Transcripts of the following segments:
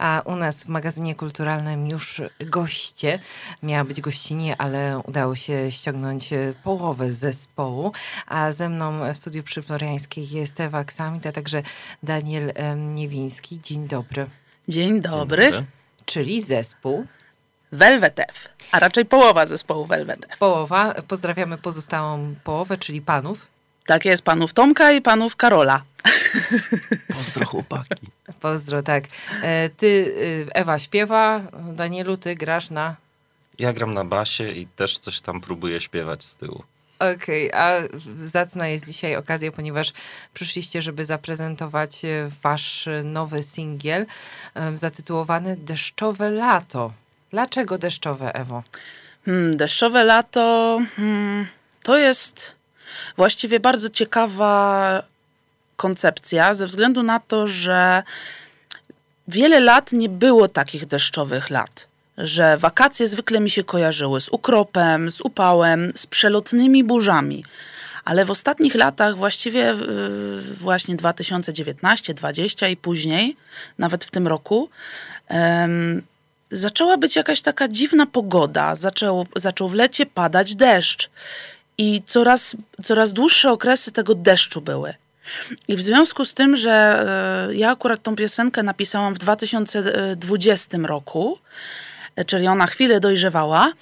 A u nas w magazynie kulturalnym już goście. Miała być gościnie, ale udało się ściągnąć połowę zespołu. A ze mną w studiu przy Floriańskiej jest Ewa Ksamit, a także Daniel Niewiński. Dzień dobry. Dzień dobry. Dzień dobry. Czyli zespół Velvet F, a raczej połowa zespołu Velvet F. Połowa. Pozdrawiamy pozostałą połowę, czyli panów. Tak jest, panów Tomka i panów Karola. Pozdro chłopaki. Pozdro, tak. E, ty, e, Ewa śpiewa, Danielu, ty grasz na... Ja gram na basie i też coś tam próbuję śpiewać z tyłu. Okej, okay, a zacna jest dzisiaj okazja, ponieważ przyszliście, żeby zaprezentować e, wasz nowy singiel zatytułowany Deszczowe Lato. Dlaczego deszczowe, Ewo? Hmm, deszczowe lato hmm, to jest właściwie bardzo ciekawa koncepcja, ze względu na to, że wiele lat nie było takich deszczowych lat. Że wakacje zwykle mi się kojarzyły z ukropem, z upałem, z przelotnymi burzami. Ale w ostatnich latach, właściwie właśnie 2019, 2020 i później, nawet w tym roku, zaczęła być jakaś taka dziwna pogoda. Zaczął, zaczął w lecie padać deszcz. I coraz, coraz dłuższe okresy tego deszczu były. I w związku z tym, że e, ja akurat tą piosenkę napisałam w 2020 roku, e, czyli ona chwilę dojrzewała,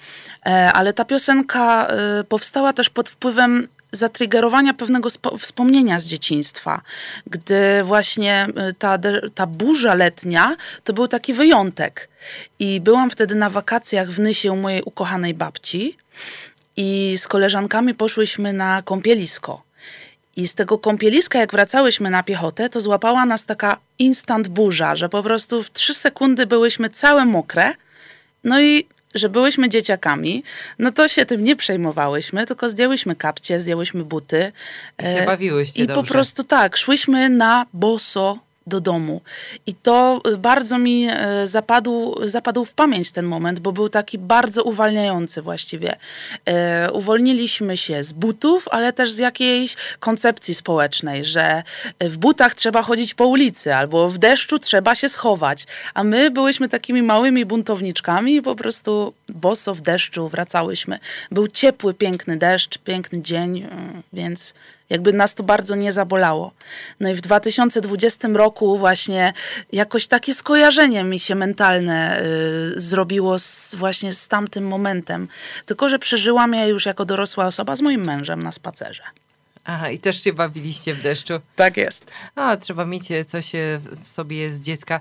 e, ale ta piosenka powstała też pod wpływem zatriggerowania pewnego wspomnienia z dzieciństwa, gdy właśnie ta, ta burza letnia to był taki wyjątek. I byłam wtedy na wakacjach w Nysie u mojej ukochanej babci i z koleżankami poszłyśmy na kąpielisko. I z tego kąpieliska, jak wracałyśmy na piechotę, to złapała nas taka instant burza, że po prostu w trzy sekundy byłyśmy całe mokre. No i że byłyśmy dzieciakami, no to się tym nie przejmowałyśmy, tylko zdjęłyśmy kapcie, zdjęłyśmy buty. I się bawiłyście I dobrze. po prostu tak, szłyśmy na boso do domu. I to y, bardzo mi y, zapadł, zapadł w pamięć ten moment, bo był taki bardzo uwalniający właściwie. Y, uwolniliśmy się z butów, ale też z jakiejś koncepcji społecznej, że w butach trzeba chodzić po ulicy albo w deszczu trzeba się schować. A my byłyśmy takimi małymi buntowniczkami i po prostu boso w deszczu wracałyśmy. Był ciepły, piękny deszcz, piękny dzień, więc jakby nas to bardzo nie zabolało. No i w 2020 roku właśnie jakoś takie skojarzenie mi się mentalne y, zrobiło z, właśnie z tamtym momentem. Tylko, że przeżyłam je już jako dorosła osoba z moim mężem na spacerze. Aha, i też się bawiliście w deszczu. Tak jest. A, trzeba mieć coś w sobie z dziecka.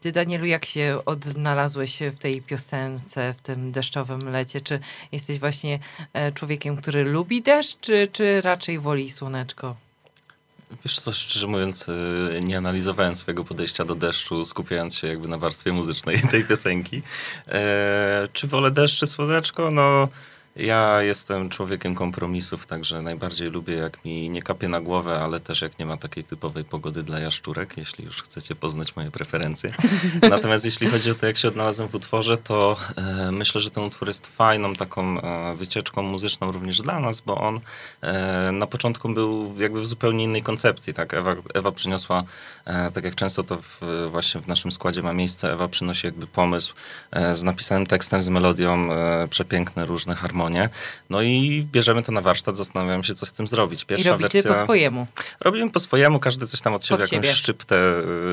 Ty, Danielu, jak się odnalazłeś w tej piosence, w tym deszczowym lecie? Czy jesteś właśnie e, człowiekiem, który lubi deszcz, czy, czy raczej woli słoneczko? Wiesz co, szczerze mówiąc, e, nie analizowałem swojego podejścia do deszczu, skupiając się jakby na warstwie muzycznej tej piosenki. E, czy wolę deszcz, czy słoneczko? No... Ja jestem człowiekiem kompromisów, także najbardziej lubię, jak mi nie kapie na głowę, ale też jak nie ma takiej typowej pogody dla jaszczurek, jeśli już chcecie poznać moje preferencje. Natomiast jeśli chodzi o to, jak się odnalazłem w utworze, to e, myślę, że ten utwór jest fajną taką e, wycieczką muzyczną również dla nas, bo on e, na początku był jakby w zupełnie innej koncepcji. Tak? Ewa, Ewa przyniosła, e, tak jak często to w, właśnie w naszym składzie ma miejsce, Ewa przynosi jakby pomysł e, z napisanym tekstem, z melodią, e, przepiękne różne harmonie no i bierzemy to na warsztat, zastanawiam się, co z tym zrobić. Pierwsza I robicie wersja... po swojemu. Robimy po swojemu, każdy coś tam od siebie, od jakąś siebie. szczyptę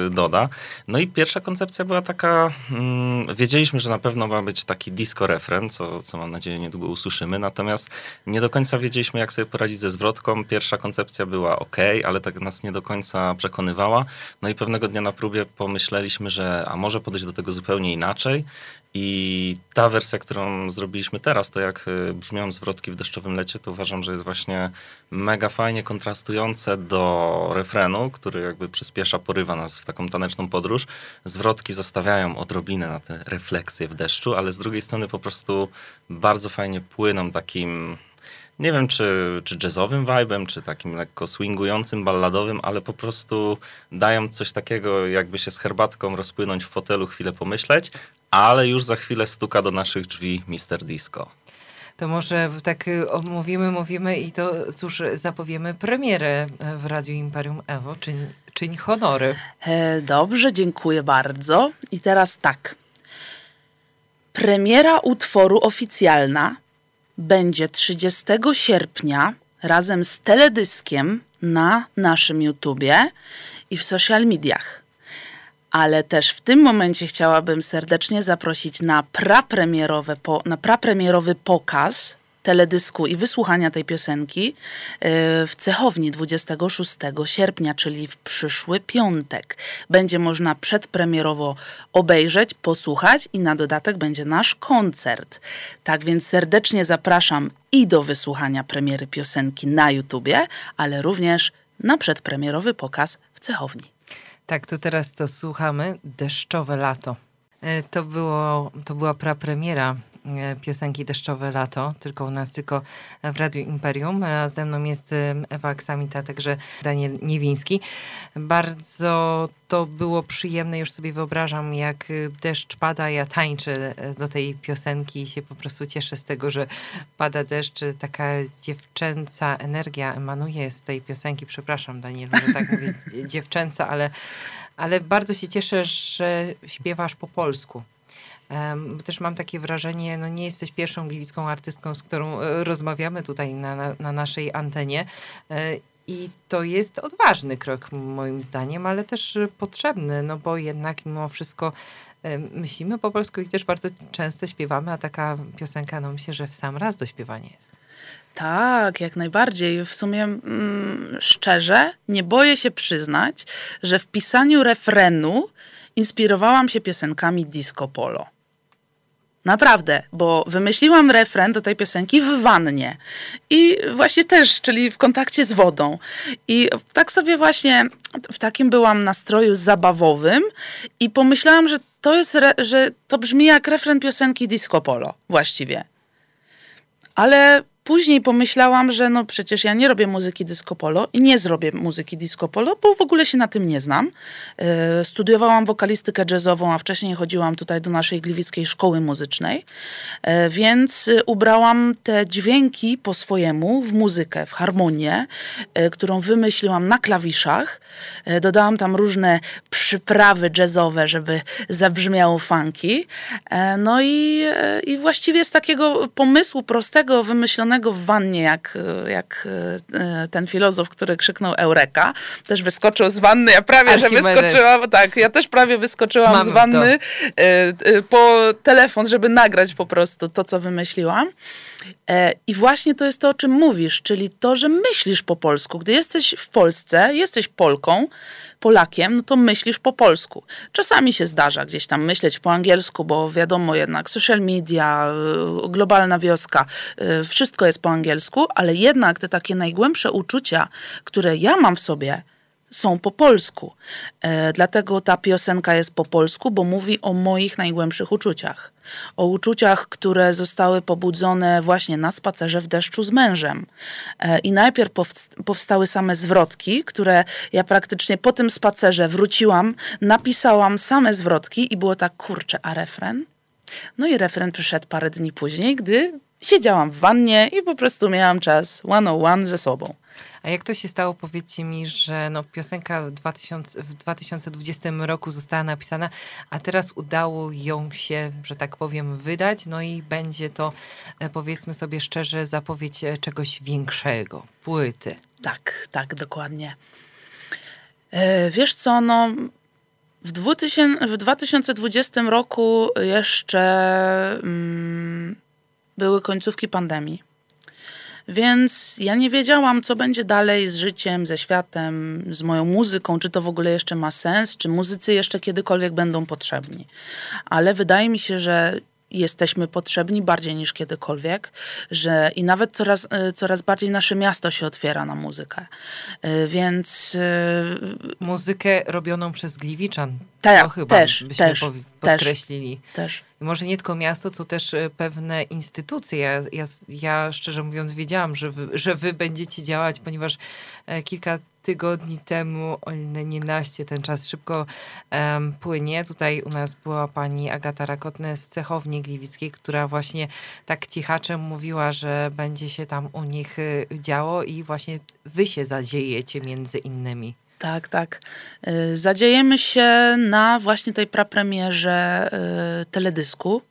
y, doda. No i pierwsza koncepcja była taka, hmm, wiedzieliśmy, że na pewno ma być taki disco refren, co, co mam nadzieję niedługo usłyszymy, natomiast nie do końca wiedzieliśmy, jak sobie poradzić ze zwrotką. Pierwsza koncepcja była ok, ale tak nas nie do końca przekonywała. No i pewnego dnia na próbie pomyśleliśmy, że a może podejść do tego zupełnie inaczej i ta wersja, którą zrobiliśmy teraz, to jak y, brzmią zwrotki w deszczowym lecie, to uważam, że jest właśnie mega fajnie kontrastujące do refrenu, który jakby przyspiesza, porywa nas w taką taneczną podróż. Zwrotki zostawiają odrobinę na te refleksje w deszczu, ale z drugiej strony po prostu bardzo fajnie płyną takim nie wiem, czy, czy jazzowym vibem, czy takim lekko swingującym, balladowym, ale po prostu dają coś takiego, jakby się z herbatką rozpłynąć w fotelu, chwilę pomyśleć, ale już za chwilę stuka do naszych drzwi Mister Disco. To może tak y, mówimy, mówimy i to cóż, zapowiemy premierę w Radiu Imperium Ewo, czy, czy Czyń honory. E, dobrze, dziękuję bardzo. I teraz tak. Premiera utworu oficjalna będzie 30 sierpnia razem z teledyskiem na naszym YouTubie i w social mediach. Ale też w tym momencie chciałabym serdecznie zaprosić na prapremierowe, po, na prapremierowy pokaz teledysku i wysłuchania tej piosenki e, w Cechowni 26 sierpnia, czyli w przyszły piątek. Będzie można przedpremierowo obejrzeć, posłuchać i na dodatek będzie nasz koncert. Tak więc serdecznie zapraszam i do wysłuchania premiery piosenki na YouTubie, ale również na przedpremierowy pokaz w Cechowni. Tak, to teraz to słuchamy. Deszczowe lato. E, to, było, to była prapremiera piosenki Deszczowe Lato, tylko u nas, tylko w Radiu Imperium. A ze mną jest e, Ewa Aksamita, także Daniel Niewiński. Bardzo to było przyjemne, już sobie wyobrażam, jak deszcz pada, ja tańczę e, do tej piosenki i się po prostu cieszę z tego, że pada deszcz. Taka dziewczęca energia emanuje z tej piosenki. Przepraszam, Daniel, że tak mówię dziewczęca, ale, ale bardzo się cieszę, że śpiewasz po polsku. Bo też mam takie wrażenie, no nie jesteś pierwszą gliwicką artystką, z którą e, rozmawiamy tutaj na, na, na naszej antenie. E, I to jest odważny krok, moim zdaniem, ale też potrzebny, no bo jednak mimo wszystko myślimy po polsku i też bardzo często śpiewamy, a taka piosenka, no myślę, że w sam raz do śpiewania jest. Tak, jak najbardziej. W sumie mm, szczerze nie boję się przyznać, że w pisaniu refrenu inspirowałam się piosenkami disco polo. Naprawdę, bo wymyśliłam refren do tej piosenki w wannie. I właśnie też, czyli w kontakcie z wodą. I tak sobie właśnie w takim byłam nastroju zabawowym i pomyślałam, że to jest, że to brzmi jak refren piosenki Disco Polo właściwie. Ale Później pomyślałam, że no przecież ja nie robię muzyki disco polo i nie zrobię muzyki disco polo, bo w ogóle się na tym nie znam. E, studiowałam wokalistykę jazzową, a wcześniej chodziłam tutaj do naszej gliwickiej szkoły muzycznej, e, więc ubrałam te dźwięki po swojemu w muzykę, w harmonię, e, którą wymyśliłam na klawiszach. Dodałam tam różne przyprawy jazzowe, żeby zabrzmiało funky. No i, i właściwie z takiego pomysłu prostego, wymyślonego w wannie, jak, jak e, ten filozof, który krzyknął Eureka. Też wyskoczył z wanny. Ja prawie, Archimedes. że wyskoczyłam. Tak, ja też prawie wyskoczyłam Mamy z wanny to. E, e, po telefon, żeby nagrać po prostu to, co wymyśliłam. I właśnie to jest to, o czym mówisz, czyli to, że myślisz po polsku. Gdy jesteś w Polsce, jesteś Polką, Polakiem, no to myślisz po polsku. Czasami się zdarza gdzieś tam myśleć po angielsku, bo wiadomo jednak, social media, y, globalna wioska, y, wszystko jest po angielsku, ale jednak te takie najgłębsze uczucia, które ja mam w sobie, są po polsku. E, dlatego ta piosenka jest po polsku, bo mówi o moich najgłębszych uczuciach. O uczuciach, które zostały pobudzone właśnie na spacerze w deszczu z mężem. E, I najpierw powstały same zwrotki, które ja praktycznie po tym spacerze wróciłam, napisałam same zwrotki i było tak, kurczę, a refren? No i refren przyszedł parę dni później, gdy siedziałam w wannie i po prostu miałam czas one on one ze sobą. A jak to się stało, powiedzcie mi, że no, piosenka w, 2000, w 2020 roku została napisana, a teraz udało ją się, że tak powiem, wydać, no i będzie to, e, powiedzmy sobie szczerze, zapowiedź e, czegoś większego, płyty. Tak, tak, dokładnie. E, wiesz co, no w, 2000, w 2020 roku jeszcze mm, były końcówki pandemii. Więc ja nie wiedziałam, co będzie dalej z życiem, ze światem, z moją muzyką, czy to w ogóle jeszcze ma sens, czy muzycy jeszcze kiedykolwiek będą potrzebni. Ale wydaje mi się, że jesteśmy potrzebni bardziej niż kiedykolwiek, że i nawet coraz, e, coraz bardziej nasze miasto się otwiera na muzykę. E, więc. E, muzykę robioną przez Gliwiczan. Tak, to chyba też, byśmy też, podkreślili. Też. Może nie tylko miasto, to też pewne instytucje. Ja, ja, ja szczerze mówiąc wiedziałam, że wy, że wy będziecie działać, ponieważ kilka tygodni temu, o ile nie naście, ten czas szybko um, płynie. Tutaj u nas była pani Agata Rakotne z Cechowni Gliwickiej, która właśnie tak cichaczem mówiła, że będzie się tam u nich y, działo i właśnie wy się zadziejecie między innymi. Tak, tak. Y, zadziejemy się na właśnie tej prapremierze y, teledysku.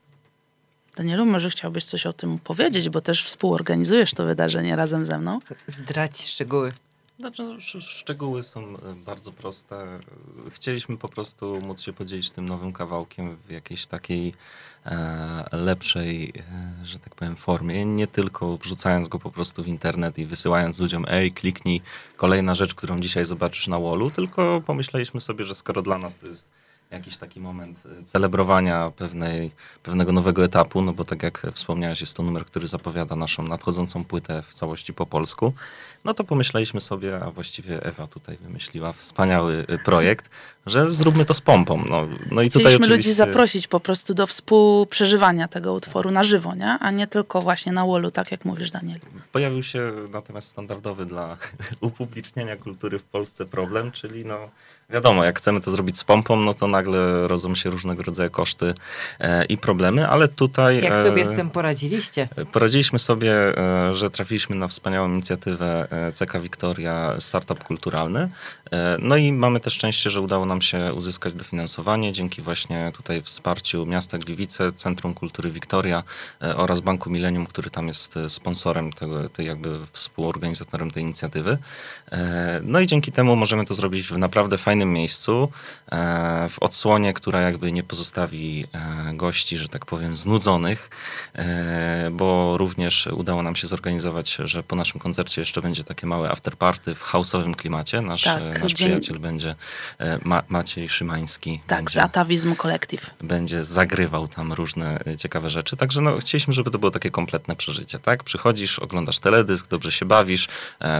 Danielu, może chciałbyś coś o tym powiedzieć, bo też współorganizujesz to wydarzenie razem ze mną. Zdrać szczegóły. Znaczy, no, szczegóły są e, bardzo proste. Chcieliśmy po prostu móc się podzielić tym nowym kawałkiem w jakiejś takiej e, lepszej, e, że tak powiem, formie. Nie tylko wrzucając go po prostu w internet i wysyłając ludziom, ej, kliknij, kolejna rzecz, którą dzisiaj zobaczysz na wallu, tylko pomyśleliśmy sobie, że skoro dla nas to jest jakiś taki moment celebrowania pewnej, pewnego nowego etapu, no bo tak jak wspomniałeś, jest to numer, który zapowiada naszą nadchodzącą płytę w całości po polsku. No to pomyśleliśmy sobie, a właściwie Ewa tutaj wymyśliła wspaniały y, projekt, że zróbmy to z pompą. No, no i tutaj oczywiście... ludzi zaprosić po prostu do współprzeżywania tego utworu na żywo, nie? a nie tylko właśnie na wallu, tak jak mówisz, Daniel. Pojawił się natomiast standardowy dla upublicznienia kultury w Polsce problem, czyli no Wiadomo, jak chcemy to zrobić z pompą, no to nagle rodzą się różnego rodzaju koszty e, i problemy, ale tutaj... Jak sobie e, z tym poradziliście? Poradziliśmy sobie, e, że trafiliśmy na wspaniałą inicjatywę e, CK Wiktoria Startup Kulturalny. E, no i mamy też szczęście, że udało nam się uzyskać dofinansowanie dzięki właśnie tutaj wsparciu miasta Gliwice, Centrum Kultury Wiktoria e, oraz Banku Millennium, który tam jest sponsorem tego, tej jakby współorganizatorem tej inicjatywy. No i dzięki temu możemy to zrobić w naprawdę fajny fajnym miejscu, e, w odsłonie, która jakby nie pozostawi e, gości, że tak powiem, znudzonych, e, bo również udało nam się zorganizować, że po naszym koncercie jeszcze będzie takie małe afterparty w house'owym klimacie. Nasz, tak, nasz przyjaciel będzie Ma Maciej Szymański. Tak, będzie, z Atawizmu Collective. Będzie zagrywał tam różne ciekawe rzeczy. Także no, chcieliśmy, żeby to było takie kompletne przeżycie. Tak? Przychodzisz, oglądasz teledysk, dobrze się bawisz,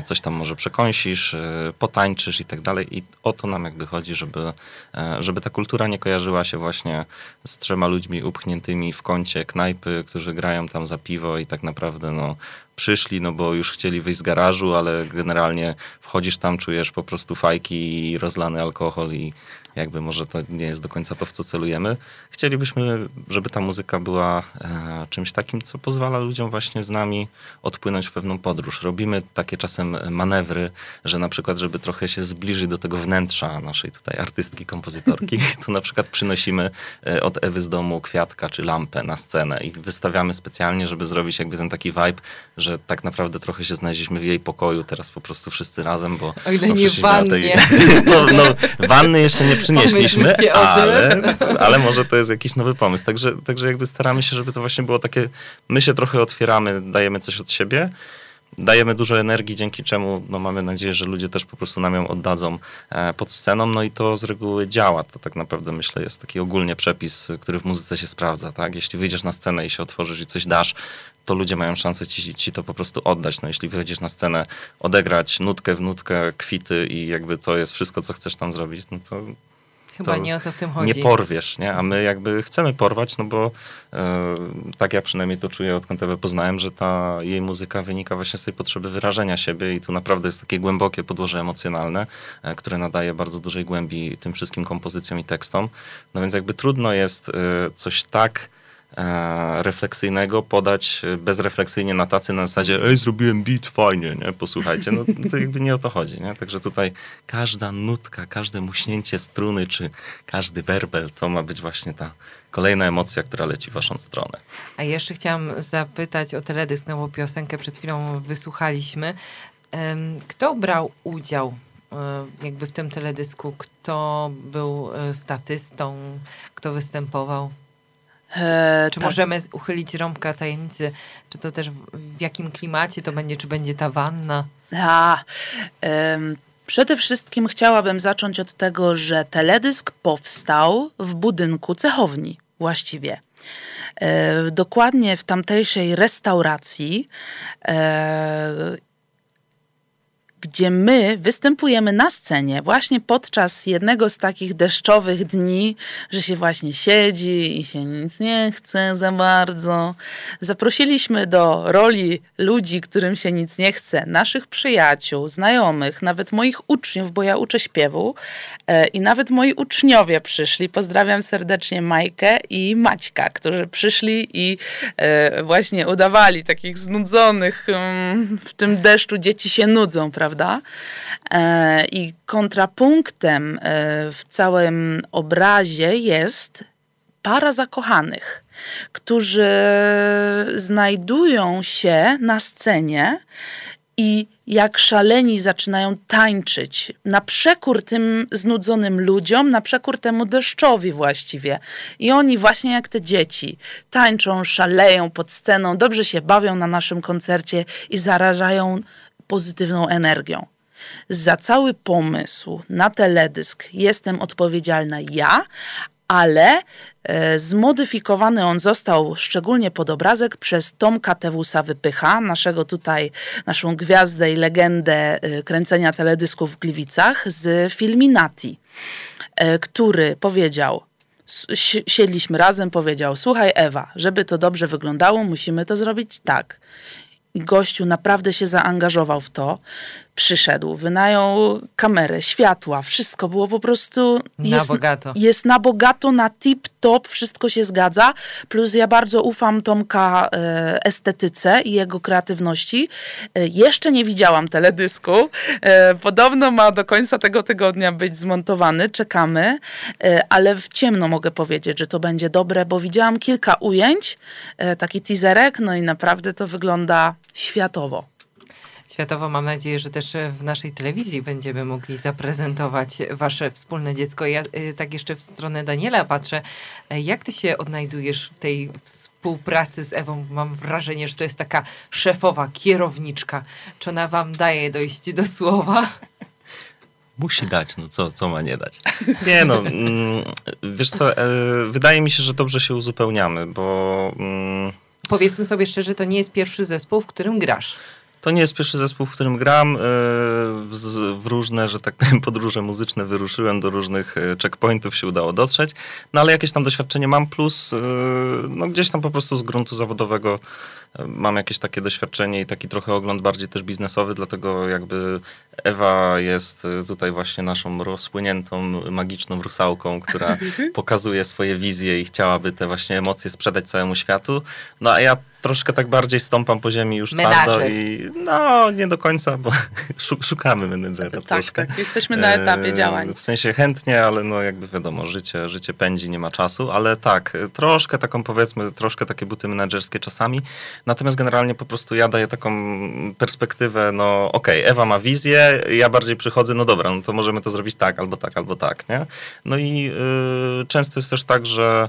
coś tam może przekąsisz, potańczysz i tak dalej. I o to nam jakby chodzi, żeby, e, żeby ta kultura nie kojarzyła się właśnie z trzema ludźmi upchniętymi w kącie knajpy, którzy grają tam za piwo i tak naprawdę no, przyszli, no bo już chcieli wyjść z garażu, ale generalnie wchodzisz tam, czujesz po prostu fajki i rozlany alkohol i jakby może to nie jest do końca to, w co celujemy. Chcielibyśmy, żeby ta muzyka była e, czymś takim, co pozwala ludziom właśnie z nami odpłynąć w pewną podróż. Robimy takie czasem manewry, że na przykład, żeby trochę się zbliżyć do tego wnętrza naszej tutaj artystki, kompozytorki, to na przykład przynosimy e, od Ewy z domu kwiatka czy lampę na scenę i wystawiamy specjalnie, żeby zrobić jakby ten taki vibe, że tak naprawdę trochę się znaleźliśmy w jej pokoju teraz po prostu wszyscy razem, bo... O ile no, nie wannie. Tej, no, no, wanny jeszcze nie przynieśliśmy, ale, ale może to jest jakiś nowy pomysł. Także, także jakby staramy się, żeby to właśnie było takie, my się trochę otwieramy, dajemy coś od siebie, dajemy dużo energii, dzięki czemu no, mamy nadzieję, że ludzie też po prostu nam ją oddadzą e, pod sceną, no i to z reguły działa. To tak naprawdę myślę jest taki ogólnie przepis, który w muzyce się sprawdza, tak? Jeśli wyjdziesz na scenę i się otworzysz i coś dasz, to ludzie mają szansę ci, ci to po prostu oddać. No jeśli wychodzisz na scenę, odegrać nutkę w nutkę, kwity i jakby to jest wszystko, co chcesz tam zrobić, no to Chyba nie o to w tym chodzi. Nie porwiesz, nie? A my jakby chcemy porwać, no bo e, tak ja przynajmniej to czuję, odkąd Ewę poznałem, że ta jej muzyka wynika właśnie z tej potrzeby wyrażenia siebie i tu naprawdę jest takie głębokie podłoże emocjonalne, e, które nadaje bardzo dużej głębi tym wszystkim kompozycjom i tekstom. No więc jakby trudno jest e, coś tak refleksyjnego podać bezrefleksyjnie na tacy na zasadzie ej, zrobiłem beat, fajnie, nie? Posłuchajcie. No to jakby nie o to chodzi, nie? Także tutaj każda nutka, każde muśnięcie struny, czy każdy werbel, to ma być właśnie ta kolejna emocja, która leci w waszą stronę. A jeszcze chciałam zapytać o teledysk, no bo piosenkę przed chwilą wysłuchaliśmy. Kto brał udział e, jakby w tym teledysku? Kto był e, statystą? Kto występował? E, czy tak. możemy uchylić rąbka tajemnicy? Czy to też w, w, jakim klimacie to będzie? Czy będzie ta wanna? A, przede wszystkim chciałabym zacząć od tego, że teledysk powstał w budynku cechowni właściwie. E, dokładnie w tamtejszej restauracji e, gdzie my występujemy na scenie właśnie podczas jednego z takich deszczowych dni, że się właśnie siedzi i się nic nie chce za bardzo. Zaprosiliśmy do roli ludzi, którym się nic nie chce, naszych przyjaciół, znajomych, nawet moich uczniów, bo ja uczę śpiewu e, i nawet moi uczniowie przyszli. Pozdrawiam serdecznie Majkę i Maćka, którzy przyszli i e, właśnie udawali takich znudzonych mm, w tym deszczu. Dzieci się nudzą, prawda? Prawda? E, I kontrapunktem e, w całym obrazie jest para zakochanych, którzy znajdują się na scenie i jak szaleni zaczynają tańczyć na przekór tym znudzonym ludziom, na przekór temu deszczowi właściwie. I oni właśnie jak te dzieci tańczą, szaleją pod sceną, dobrze się bawią na naszym koncercie i zarażają pozytywną energią. Za cały pomysł na teledysk jestem odpowiedzialna ja, ale e, zmodyfikowany on został szczególnie pod obrazek przez Tomka Tewusa Wypycha, naszego tutaj, naszą gwiazdę i legendę e, kręcenia teledysków w Gliwicach z Filminati, e, który powiedział, siedliśmy razem, powiedział, słuchaj Ewa, żeby to dobrze wyglądało, musimy to zrobić tak. Gościu naprawdę się zaangażował w to przyszedł, wynajął kamerę, światła, wszystko było po prostu... Jest, na bogato. Jest na bogato, na tip-top, wszystko się zgadza. Plus ja bardzo ufam Tomka e, estetyce i jego kreatywności. E, jeszcze nie widziałam teledysku. E, podobno ma do końca tego tygodnia być zmontowany. Czekamy. E, ale w ciemno mogę powiedzieć, że to będzie dobre, bo widziałam kilka ujęć, e, taki teaserek, no i naprawdę to wygląda światowo światowo. Mam nadzieję, że też w naszej telewizji będziemy mogli zaprezentować wasze wspólne dziecko. Ja y, tak jeszcze w stronę Daniela patrzę. Jak ty się odnajdujesz w tej współpracy z Ewą? Mam wrażenie, że to jest taka szefowa, kierowniczka. Czy ona wam daje dojść do słowa? Musi dać, no co, co ma nie dać? Nie no, mm, wiesz co, e, wydaje mi się, że dobrze się uzupełniamy, bo... Mm, Powiedzmy sobie szczerze, to nie jest pierwszy zespół, w którym grasz. To nie jest pierwszy zespół, w którym gram. E, w różne, że tak powiem, podróże muzyczne wyruszyłem, do różnych e, checkpointów się udało dotrzeć. No ale jakieś tam doświadczenie mam, plus e, no, gdzieś tam po prostu z gruntu zawodowego mam jakieś takie doświadczenie i taki trochę ogląd bardziej też biznesowy, dlatego jakby Ewa jest tutaj właśnie naszą rozpłyniętą, magiczną rusałką, która pokazuje swoje wizje i chciałaby te właśnie emocje sprzedać całemu światu. No a ja troszkę tak bardziej stąpam po ziemi już twardo i no nie do końca, bo szukamy menedżera tak, troszkę. Tak, jesteśmy na etapie działań. W sensie chętnie, ale no jakby wiadomo, życie, życie pędzi, nie ma czasu, ale tak, troszkę taką powiedzmy, troszkę takie buty menedżerskie czasami, natomiast generalnie po prostu ja daję taką perspektywę, no okej, okay, Ewa ma wizję, ja bardziej przychodzę, no dobra, no to możemy to zrobić tak, albo tak, albo tak, nie? No i y, często jest też tak, że,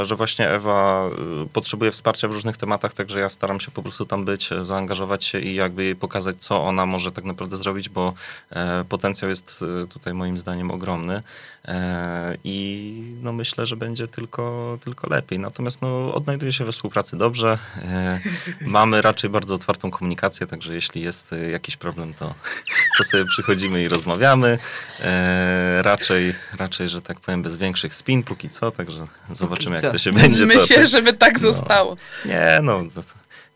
y, że właśnie Ewa y, potrzebuje wsparcia w różnych różnych tematach, także ja staram się po prostu tam być, zaangażować się i jakby jej pokazać, co ona może tak naprawdę zrobić, bo e, potencjał jest e, tutaj moim zdaniem ogromny e, i no myślę, że będzie tylko, tylko lepiej. Natomiast no, odnajduję się we współpracy dobrze. Mamy raczej bardzo otwartą komunikację, także jeśli jest jakiś problem, to, to sobie przychodzimy i rozmawiamy. Raczej, raczej, że tak powiem, bez większych spin póki co, także zobaczymy, jak to się będzie. Myślę, żeby tak no. zostało. No. No,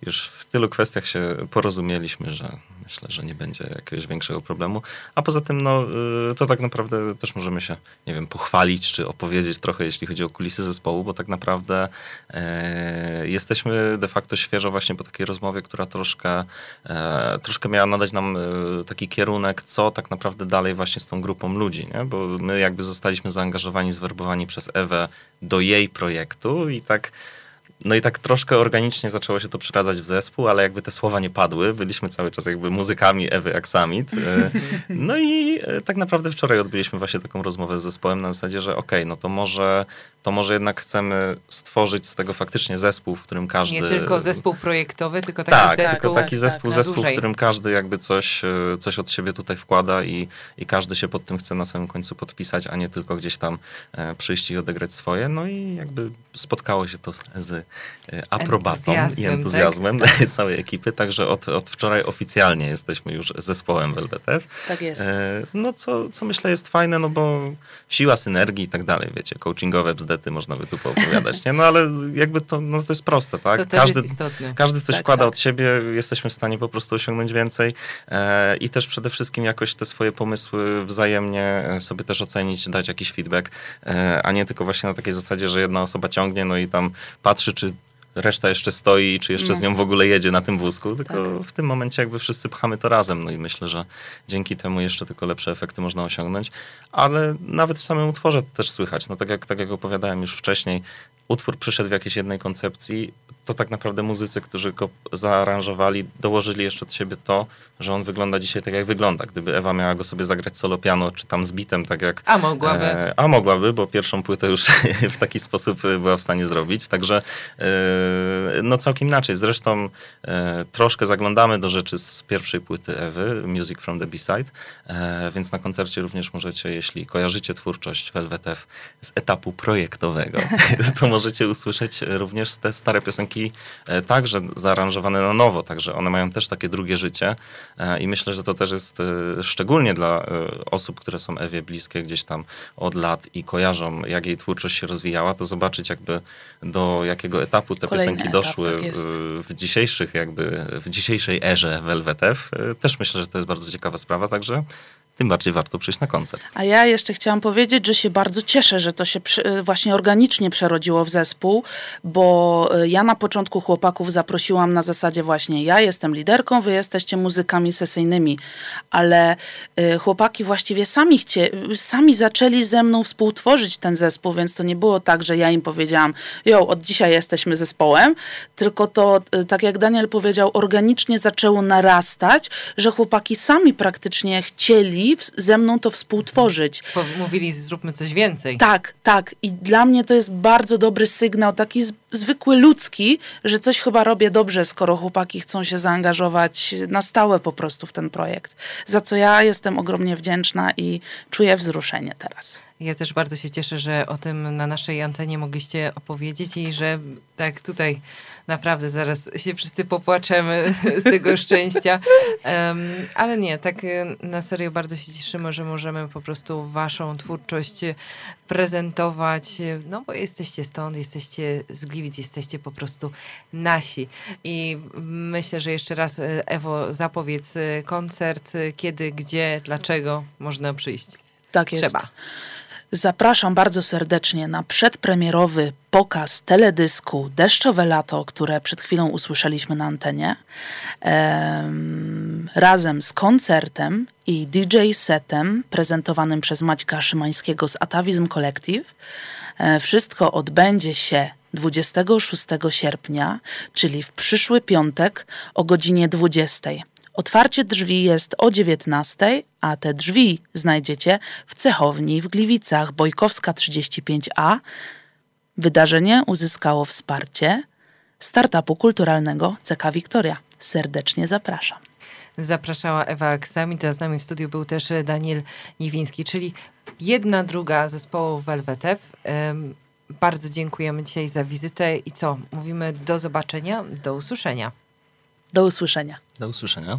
już w tylu kwestiach się porozumieliśmy, że myślę, że nie będzie jakiegoś większego problemu. A poza tym, no, y, to tak naprawdę też możemy się, nie wiem, pochwalić czy opowiedzieć trochę, jeśli chodzi o kulisy zespołu, bo tak naprawdę e, jesteśmy de facto świeżo właśnie po takiej rozmowie, która troszkę, e, troszkę miała nadać nam e, taki kierunek, co tak naprawdę dalej właśnie z tą grupą ludzi, nie? bo my jakby zostaliśmy zaangażowani, zwerbowani przez Ewę do jej projektu i tak no i tak troszkę organicznie zaczęło się to przeradzać w zespół, ale jakby te słowa nie padły. Byliśmy cały czas jakby muzykami Ewy Aksamit. E, no i e, tak naprawdę wczoraj odbyliśmy właśnie taką rozmowę z zespołem na zasadzie, że okej, okay, no to może, to może jednak chcemy stworzyć z tego faktycznie zespół, w którym każdy... Nie tylko zespół projektowy, tylko taki tak, zespół... tylko taki zespół, tak, zespół w którym każdy jakby coś, e, coś od siebie tutaj wkłada i, i każdy się pod tym chce na samym końcu podpisać, a nie tylko gdzieś tam przyjść i odegrać swoje. No i jakby spotkało się to z E, aprobatą i entuzjazmem tak? całej ekipy, także od, od wczoraj oficjalnie jesteśmy już zespołem Velvet Tak jest. E, no co, co myślę jest fajne, no bo siła synergii i tak dalej, wiecie, coachingowe bzdety można by tu poopowiadać, nie? No ale jakby to, no to jest proste, tak? To każdy, każdy coś tak, wkłada tak. od siebie, jesteśmy w stanie po prostu osiągnąć więcej e, i też przede wszystkim jakoś te swoje pomysły wzajemnie sobie też ocenić, dać jakiś feedback, a nie tylko właśnie na takiej zasadzie, że jedna osoba ciągnie, no i tam patrzy, czy reszta jeszcze stoi, czy jeszcze z nią w ogóle jedzie na tym wózku, tylko tak. w tym momencie jakby wszyscy pchamy to razem. No i myślę, że dzięki temu jeszcze tylko lepsze efekty można osiągnąć, ale nawet w samym utworze to też słychać. No tak jak, tak jak opowiadałem już wcześniej, utwór przyszedł w jakiejś jednej koncepcji, to tak naprawdę muzycy, którzy go zaaranżowali, dołożyli jeszcze od siebie to, że on wygląda dzisiaj tak, jak wygląda. Gdyby Ewa miała go sobie zagrać solo piano, czy tam z bitem, tak jak... A mogłaby. E, a mogłaby, bo pierwszą płytę już w taki sposób była w stanie zrobić. Także e, no całkiem inaczej. Zresztą e, troszkę zaglądamy do rzeczy z pierwszej płyty Ewy, Music from the B-Side, e, więc na koncercie również możecie, jeśli kojarzycie twórczość Velvet F z etapu projektowego, to możecie usłyszeć również te stare piosenki e, także zaaranżowane na nowo, także one mają też takie drugie życie e, i myślę, że to też jest e, szczególnie dla osób, które są Ewie bliskie gdzieś tam od lat i kojarzą, jak jej twórczość się rozwijała, to zobaczyć jakby do jakiego etapu te Kolejny piosenki etap, doszły tak w dzisiejszych jakby, w dzisiejszej erze Velvet F. Też myślę, że to jest bardzo ciekawa sprawa, także tym bardziej warto przyjść na koncert. A ja jeszcze chciałam powiedzieć, że się bardzo cieszę, że to się przy, właśnie organicznie przerodziło w zespół, bo e, ja na początku chłopaków zaprosiłam na zasadzie właśnie ja jestem liderką, wy jesteście muzykami sesyjnymi, ale y, chłopaki właściwie sami, chcie, sami zaczęli ze mną współtworzyć ten zespół, więc to nie było tak, że ja im powiedziałam, jo, od dzisiaj jesteśmy zespołem, tylko to, tak jak Daniel powiedział, organicznie zaczęło narastać, że chłopaki sami praktycznie chcieli ze mną to współtworzyć. Mówili, zróbmy coś więcej. Tak, tak. I dla mnie to jest bardzo dobry sygnał, taki zwykły ludzki, że coś chyba robię dobrze, skoro chłopaki chcą się zaangażować na stałe po prostu w ten projekt. Za co ja jestem ogromnie wdzięczna i czuję wzruszenie teraz. Ja też bardzo się cieszę, że o tym na naszej antenie mogliście opowiedzieć i że tak tutaj naprawdę zaraz się wszyscy popłaczemy z tego szczęścia. Um, ale nie, tak y, na serio bardzo się cieszymy, że możemy po prostu waszą twórczość prezentować, no bo jesteście stąd, jesteście z Gliwic, jesteście po prostu nasi. I myślę, że jeszcze raz y, Ewo zapowiedz y, koncert, kiedy, gdzie, dlaczego można przyjść. Tak jest. Trzeba. Zapraszam bardzo serdecznie na przedpremierowy pokaz teledysku Deszczowe Lato, które przed chwilą usłyszeliśmy na antenie, razem z koncertem i DJ setem prezentowanym przez Maćka Szymańskiego z Atawizm Collective. E, wszystko odbędzie się 26 sierpnia, czyli w przyszły piątek o godzinie 20. Otwarcie drzwi jest o 19, a te drzwi znajdziecie w cechowni w Gliwicach Bojkowska 35A. Wydarzenie uzyskało wsparcie startupu kulturalnego CK Wiktoria. Serdecznie zapraszam. Zapraszała Ewa Aksamit, a z nami w studiu był też Daniel Niwiński, czyli jedna druga zespołu Velvetev. Bardzo dziękujemy dzisiaj za wizytę i co? Mówimy do zobaczenia, do usłyszenia. Do usłyszenia. Do usłyszenia.